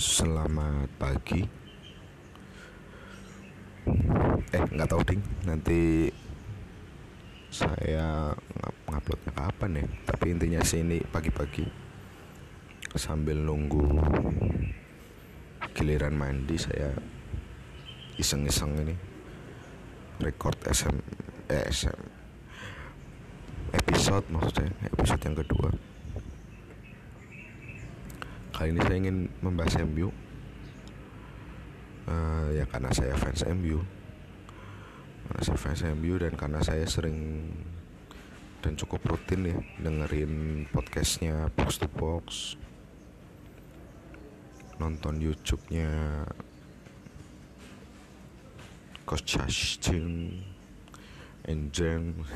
Selamat pagi. Eh, nggak tahu ding. Nanti saya ng- nguploadnya kapan ya? Tapi intinya sih ini pagi-pagi sambil nunggu giliran mandi saya iseng-iseng ini record SM eh, SM episode maksudnya episode yang kedua kali ini saya ingin membahas MU Eh, ya karena saya fans MU karena saya fans MU dan karena saya sering dan cukup rutin ya dengerin podcastnya Box to Box. Nonton YouTube-nya Coach Justin Enjeng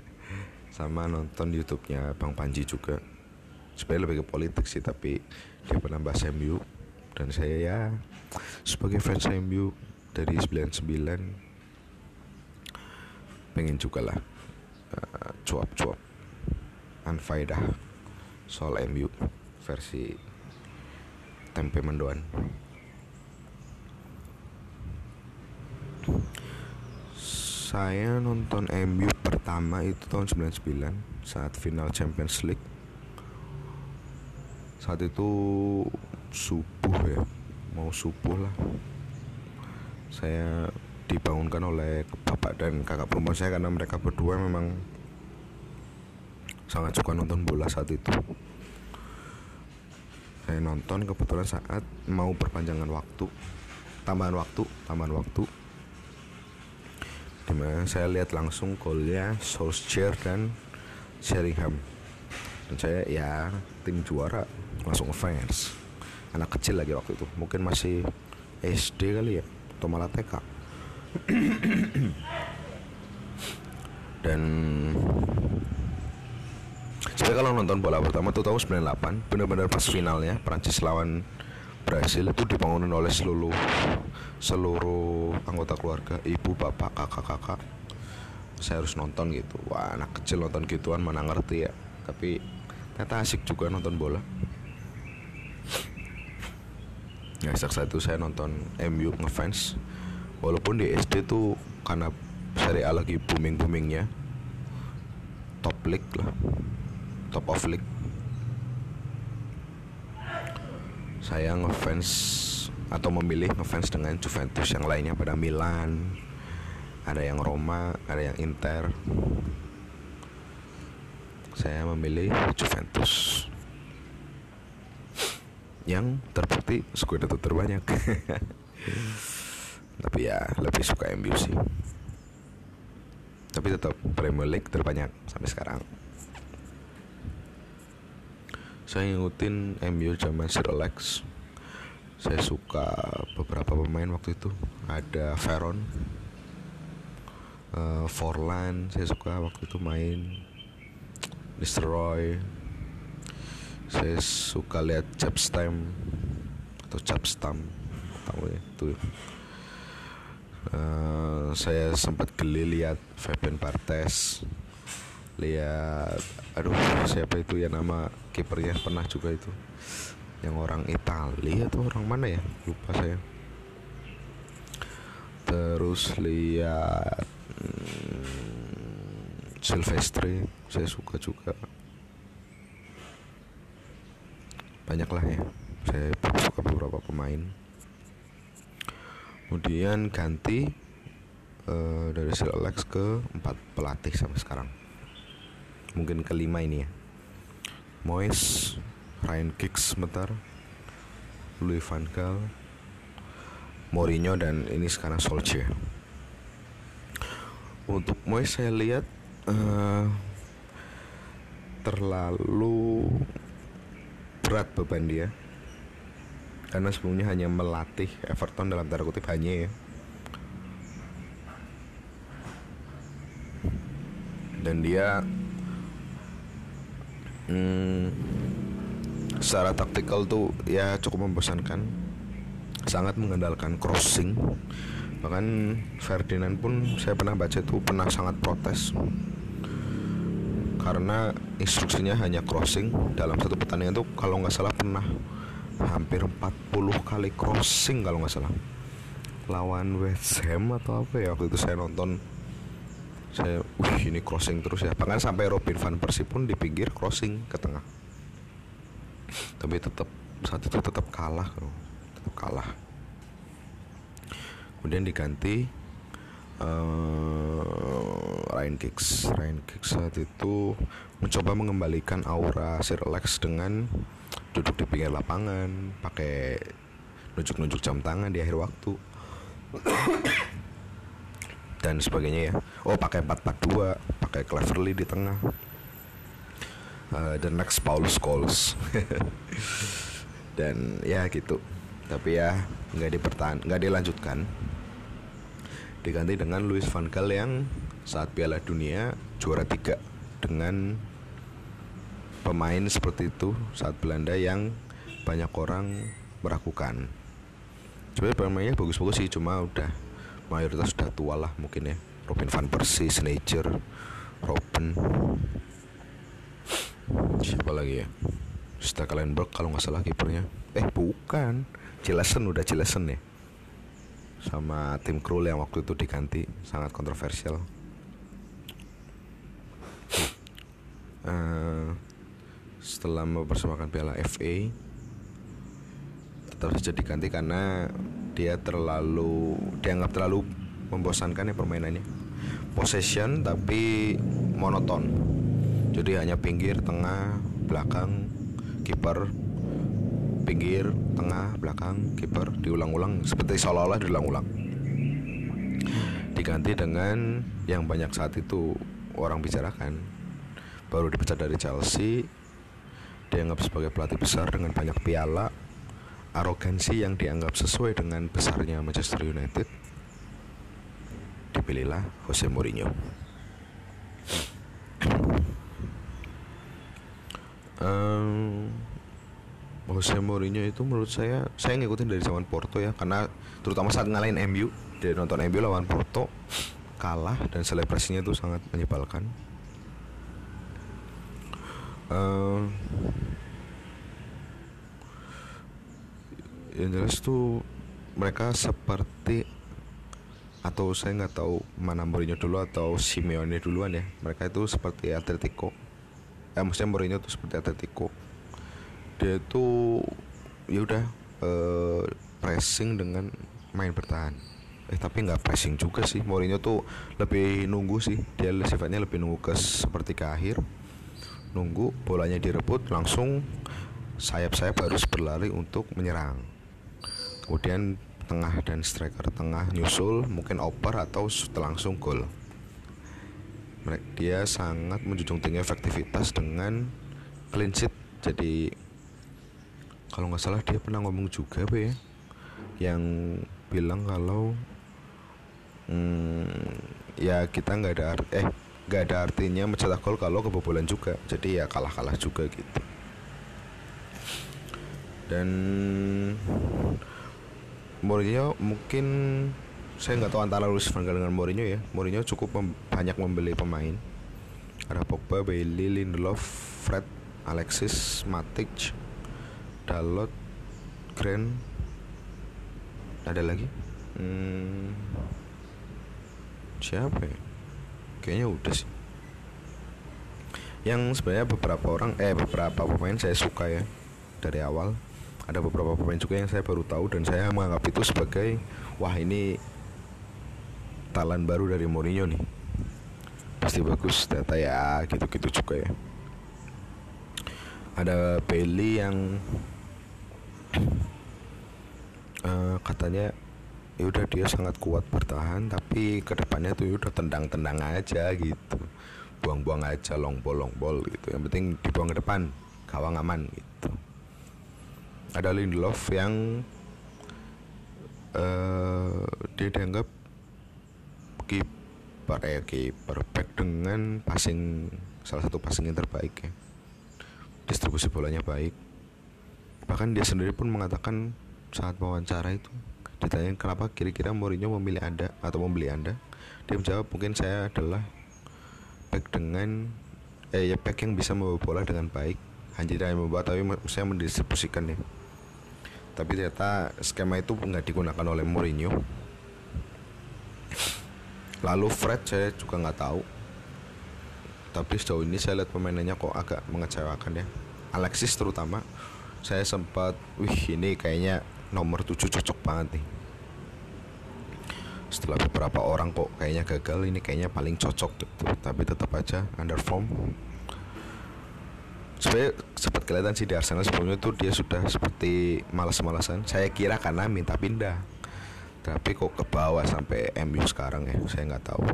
sama nonton YouTube-nya Bang Panji juga sebenarnya lebih ke politik sih tapi dia pernah bahas MU dan saya ya sebagai fans MU dari 99 pengen juga lah eh, cuap-cuap anfaidah soal MU versi tempe mendoan. Saya nonton MU pertama itu tahun 99 saat final Champions League saat itu subuh ya mau subuh lah. Saya dibangunkan oleh bapak dan kakak perempuan saya karena mereka berdua memang sangat suka nonton bola saat itu. Saya nonton kebetulan saat mau perpanjangan waktu tambahan waktu tambahan waktu. Di mana saya lihat langsung golnya Solskjaer dan Sheringham. Dan saya ya tim juara langsung fans. Anak kecil lagi waktu itu. Mungkin masih SD kali ya atau malah TK dan saya kalau nonton bola pertama tuh tahun 98 benar-benar pas finalnya Prancis lawan Brasil itu dibangunin oleh seluruh seluruh anggota keluarga ibu bapak kakak kakak. Saya harus nonton gitu. Wah anak kecil nonton gituan mana ngerti ya. Tapi ternyata asik juga nonton bola. Ya sejak saat itu saya nonton MU ngefans. Walaupun di SD tuh karena Serie A lagi booming boomingnya top league lah top of league. Saya ngefans atau memilih ngefans dengan Juventus yang lainnya pada Milan ada yang Roma ada yang Inter saya memilih Juventus. Yang terbukti itu terbanyak. Tapi ya lebih suka MU sih. Tapi tetap Premier League terbanyak sampai sekarang. Saya ngikutin MU zaman Sir Alex. Saya suka beberapa pemain waktu itu. Ada Veron eh, Forlan saya suka waktu itu main Mr. Roy saya suka lihat Chapstam atau Chapstam tahu ya itu. Eh, saya sempat geli lihat Fabian Bartes lihat aduh siapa itu ya nama kipernya pernah juga itu. Yang orang Italia atau orang mana ya? Lupa saya. Terus lihat hmm, Silvestre saya suka juga. Banyak lah ya. Saya suka beberapa pemain. Kemudian ganti eh, dari Sir Alex ke empat pelatih sampai sekarang. Mungkin kelima ini ya. Moyes Ryan Giggs sebentar Louis van Gaal Mourinho dan ini sekarang Solskjaer. Untuk Moyes saya lihat eh, terlalu berat beban dia. Karena sebelumnya hanya melatih Everton dalam tanda kutip hanya ya. Dan dia hmm, secara taktikal tuh ya cukup membosankan. Sangat mengandalkan crossing. Bahkan Ferdinand pun saya pernah baca itu pernah sangat protes karena instruksinya hanya crossing. Dalam satu pertandingan tuh kalau nggak salah pernah hampir 40 kali crossing kalau nggak salah. Lawan West Ham atau apa ya waktu itu saya nonton saya wih ini crossing terus ya. Bahkan sampai Robin van Persie pun di pinggir crossing ke tengah. Tapi tetap saat itu tetap kalah tetap kalah. Kemudian diganti uh, Ryan Giggs. Ryan Giggs saat itu mencoba mengembalikan aura Sir Alex dengan duduk di pinggir lapangan pakai nunjuk-nunjuk jam tangan di akhir waktu. Dan sebagainya ya. Oh pakai 442 pakai Cleverly di tengah. Uh, the next Paul Scholes. Dan ya gitu. Tapi ya nggak dipertahan nggak dilanjutkan diganti dengan Louis van Gaal yang saat Piala Dunia juara tiga dengan pemain seperti itu saat Belanda yang banyak orang meragukan. Sebenarnya pemainnya bagus-bagus sih, cuma udah mayoritas sudah tua lah mungkin ya. Robin van Persie, Sneijder, Robben, siapa lagi ya? Stekelenburg kalau nggak salah kipernya. Eh bukan, Cilesen udah Cilesen ya sama tim Krul yang waktu itu diganti sangat kontroversial. Uh, setelah mempersembahkan piala FA tetap saja diganti karena dia terlalu dianggap terlalu membosankan ya permainannya. Possession tapi monoton. Jadi hanya pinggir tengah belakang kiper pinggir, tengah, belakang, kiper diulang-ulang seperti seolah-olah diulang-ulang. Diganti dengan yang banyak saat itu orang bicarakan. Baru dipecat dari Chelsea, dianggap sebagai pelatih besar dengan banyak piala, arogansi yang dianggap sesuai dengan besarnya Manchester United. Dipilihlah Jose Mourinho. um, Jose Mourinho itu menurut saya saya ngikutin dari zaman Porto ya karena terutama saat ngalahin MU dari nonton MU lawan Porto kalah dan selebrasinya itu sangat menyebalkan. Uh, yang jelas tuh mereka seperti atau saya nggak tahu mana Mourinho dulu atau Simeone duluan ya mereka itu seperti Atletico eh maksudnya Mourinho itu seperti Atletico dia itu ya udah uh, pressing dengan main bertahan. Eh tapi nggak pressing juga sih. Mourinho tuh lebih nunggu sih. Dia sifatnya lebih nunggu ke seperti ke akhir. Nunggu bolanya direbut langsung sayap-sayap harus berlari untuk menyerang. Kemudian tengah dan striker tengah nyusul mungkin oper atau langsung gol. Dia sangat menjunjung tinggi efektivitas dengan clean sheet. Jadi kalau nggak salah dia pernah ngomong juga be ya yang bilang kalau hmm, ya kita nggak ada art eh nggak ada artinya mencetak gol kalau kebobolan juga. Jadi ya kalah kalah juga gitu. Dan Mourinho mungkin saya nggak tahu antara Luis Van Gaal dengan Mourinho ya. Mourinho cukup mem banyak membeli pemain. Ada Pogba, Bailey, Lindelof, Fred, Alexis, Matic, Dalot Grand ada lagi? Hmm, siapa ya? Kayaknya udah sih. Yang sebenarnya beberapa orang eh beberapa pemain saya suka ya dari awal. Ada beberapa pemain juga yang saya baru tahu dan saya menganggap itu sebagai wah ini talan baru dari Mourinho nih. Pasti bagus data ya gitu-gitu juga ya. Ada Bailey yang uh, katanya ya udah dia sangat kuat bertahan tapi ke depannya tuh ya udah tendang-tendang aja gitu. Buang-buang aja long ball long ball gitu. Yang penting dibuang ke depan gawang aman gitu. Ada Lindelof yang uh, dia dianggap kiper eh kiper back dengan passing salah satu passing yang terbaik ya. Distribusi bolanya baik bahkan dia sendiri pun mengatakan saat wawancara itu ditanya kenapa kira-kira Mourinho memilih anda atau membeli anda? Dia menjawab mungkin saya adalah back dengan eh ya back yang bisa membawa bola dengan baik. Hanya tidak membawa tapi saya mendistribusikan ya tapi ternyata skema itu nggak digunakan oleh Mourinho. Lalu Fred saya juga nggak tahu. Tapi sejauh ini saya lihat pemainnya kok agak mengecewakan ya. Alexis terutama saya sempat wih ini kayaknya nomor 7 cocok banget nih. Setelah beberapa orang kok kayaknya gagal ini kayaknya paling cocok gitu tapi tetap aja underform sebenarnya sempat kelihatan sih di Arsenal sebelumnya tuh dia sudah seperti malas-malasan. Saya kira karena minta pindah. Tapi kok ke bawah sampai MU sekarang ya? Saya nggak tahu.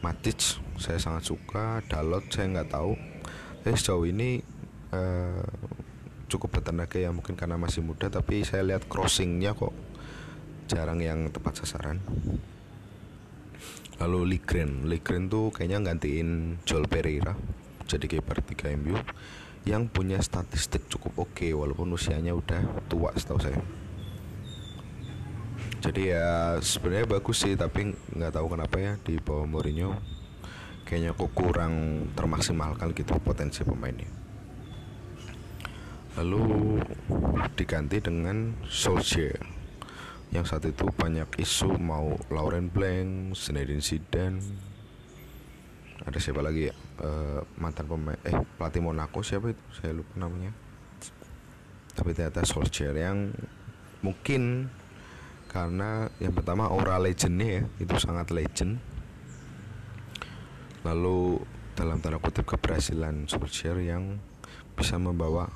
Matic saya sangat suka. Dalot saya nggak tahu. Tapi sejauh ini uh, cukup bertenaga ya mungkin karena masih muda tapi saya lihat crossingnya kok jarang yang tepat sasaran. Lalu Ligren Ligren tuh kayaknya gantiin Joel Pereira jadi kiper 3 MU yang punya statistik cukup oke okay, walaupun usianya udah tua setahu saya. Jadi ya sebenarnya bagus sih tapi nggak tahu kenapa ya di bawah Mourinho kayaknya kok kurang termaksimalkan gitu potensi pemainnya lalu diganti dengan Solskjaer. Yang saat itu banyak isu mau Lauren Blank, Zinedine Zidane. Ada siapa lagi ya? Uh, mantan pemain eh pelatih Monaco siapa itu? Saya lupa namanya. Tapi ternyata Solskjaer yang mungkin karena yang pertama aura legendnya ya itu sangat legend. Lalu dalam tanda kutip keberhasilan Solskjaer yang bisa membawa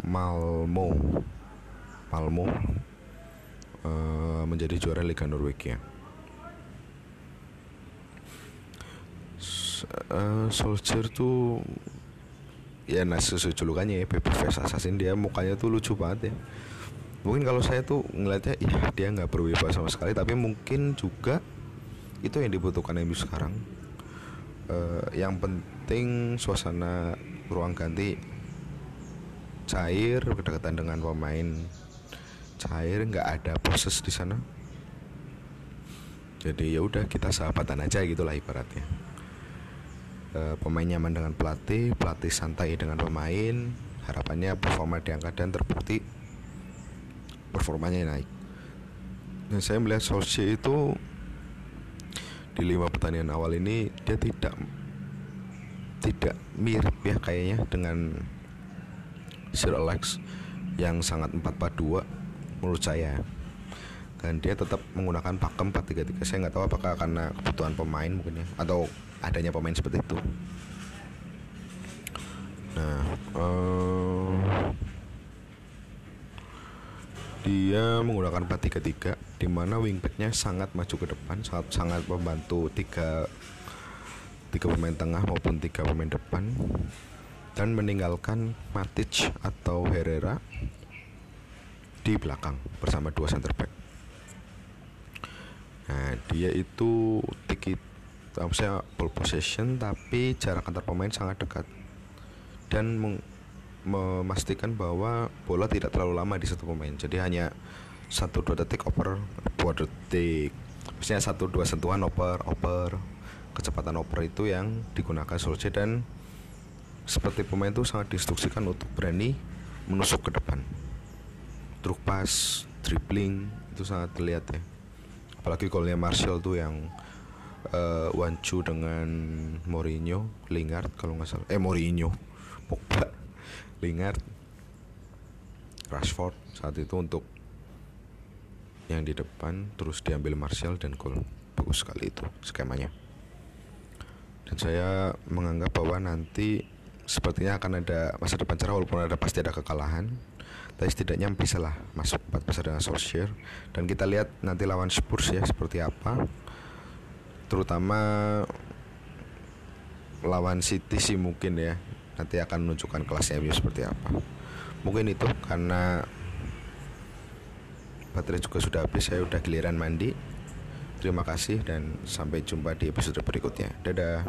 Malmo Malmo uh, menjadi juara Liga Norwegia. Uh, Soldier tuh ya nah julukannya ya Babyface Assassin dia mukanya tuh lucu banget ya. Mungkin kalau saya tuh ngeliatnya ya dia nggak berwibawa sama sekali. Tapi mungkin juga itu yang dibutuhkan MU sekarang. Uh, yang penting suasana ruang ganti cair kedekatan dengan pemain cair nggak ada proses di sana jadi ya udah kita sahabatan aja gitulah ibaratnya uh, pemain nyaman dengan pelatih, pelatih santai dengan pemain, harapannya performa diangkat dan terbukti performanya naik. Dan saya melihat Solskjaer itu di lima pertandingan awal ini dia tidak tidak mirip ya kayaknya dengan Sir Alex yang sangat 442 menurut saya. Dan dia tetap menggunakan pakem 433 saya nggak tahu apakah karena kebutuhan pemain mungkin ya atau adanya pemain seperti itu. Nah, um, dia menggunakan 4-3-3 di mana wingbacknya sangat maju ke depan, sangat sangat membantu tiga tiga pemain tengah maupun tiga pemain depan dan meninggalkan Matic atau Herrera di belakang bersama dua center back. Nah, dia itu tiki saya ball possession tapi jarak antar pemain sangat dekat. Dan memastikan bahwa bola tidak terlalu lama di satu pemain. Jadi hanya satu dua detik oper dua detik. Misalnya satu dua sentuhan oper oper kecepatan oper itu yang digunakan Solskjaer dan seperti pemain itu sangat diinstruksikan untuk berani menusuk ke depan truk pas dribbling itu sangat terlihat ya apalagi golnya Martial tuh yang uh, Wancu dengan Mourinho, Lingard kalau nggak salah. Eh Mourinho, Pogba, Lingard, Rashford saat itu untuk yang di depan terus diambil Martial dan gol bagus sekali itu skemanya. Dan saya menganggap bahwa nanti sepertinya akan ada masa depan cerah walaupun ada pasti ada kekalahan. Tapi setidaknya bisa lah masuk empat besar dengan Solskjaer. Dan kita lihat nanti lawan Spurs ya seperti apa. Terutama lawan City sih mungkin ya nanti akan menunjukkan kelas MU seperti apa. Mungkin itu karena baterai juga sudah habis saya udah giliran mandi. Terima kasih dan sampai jumpa di episode berikutnya. Dadah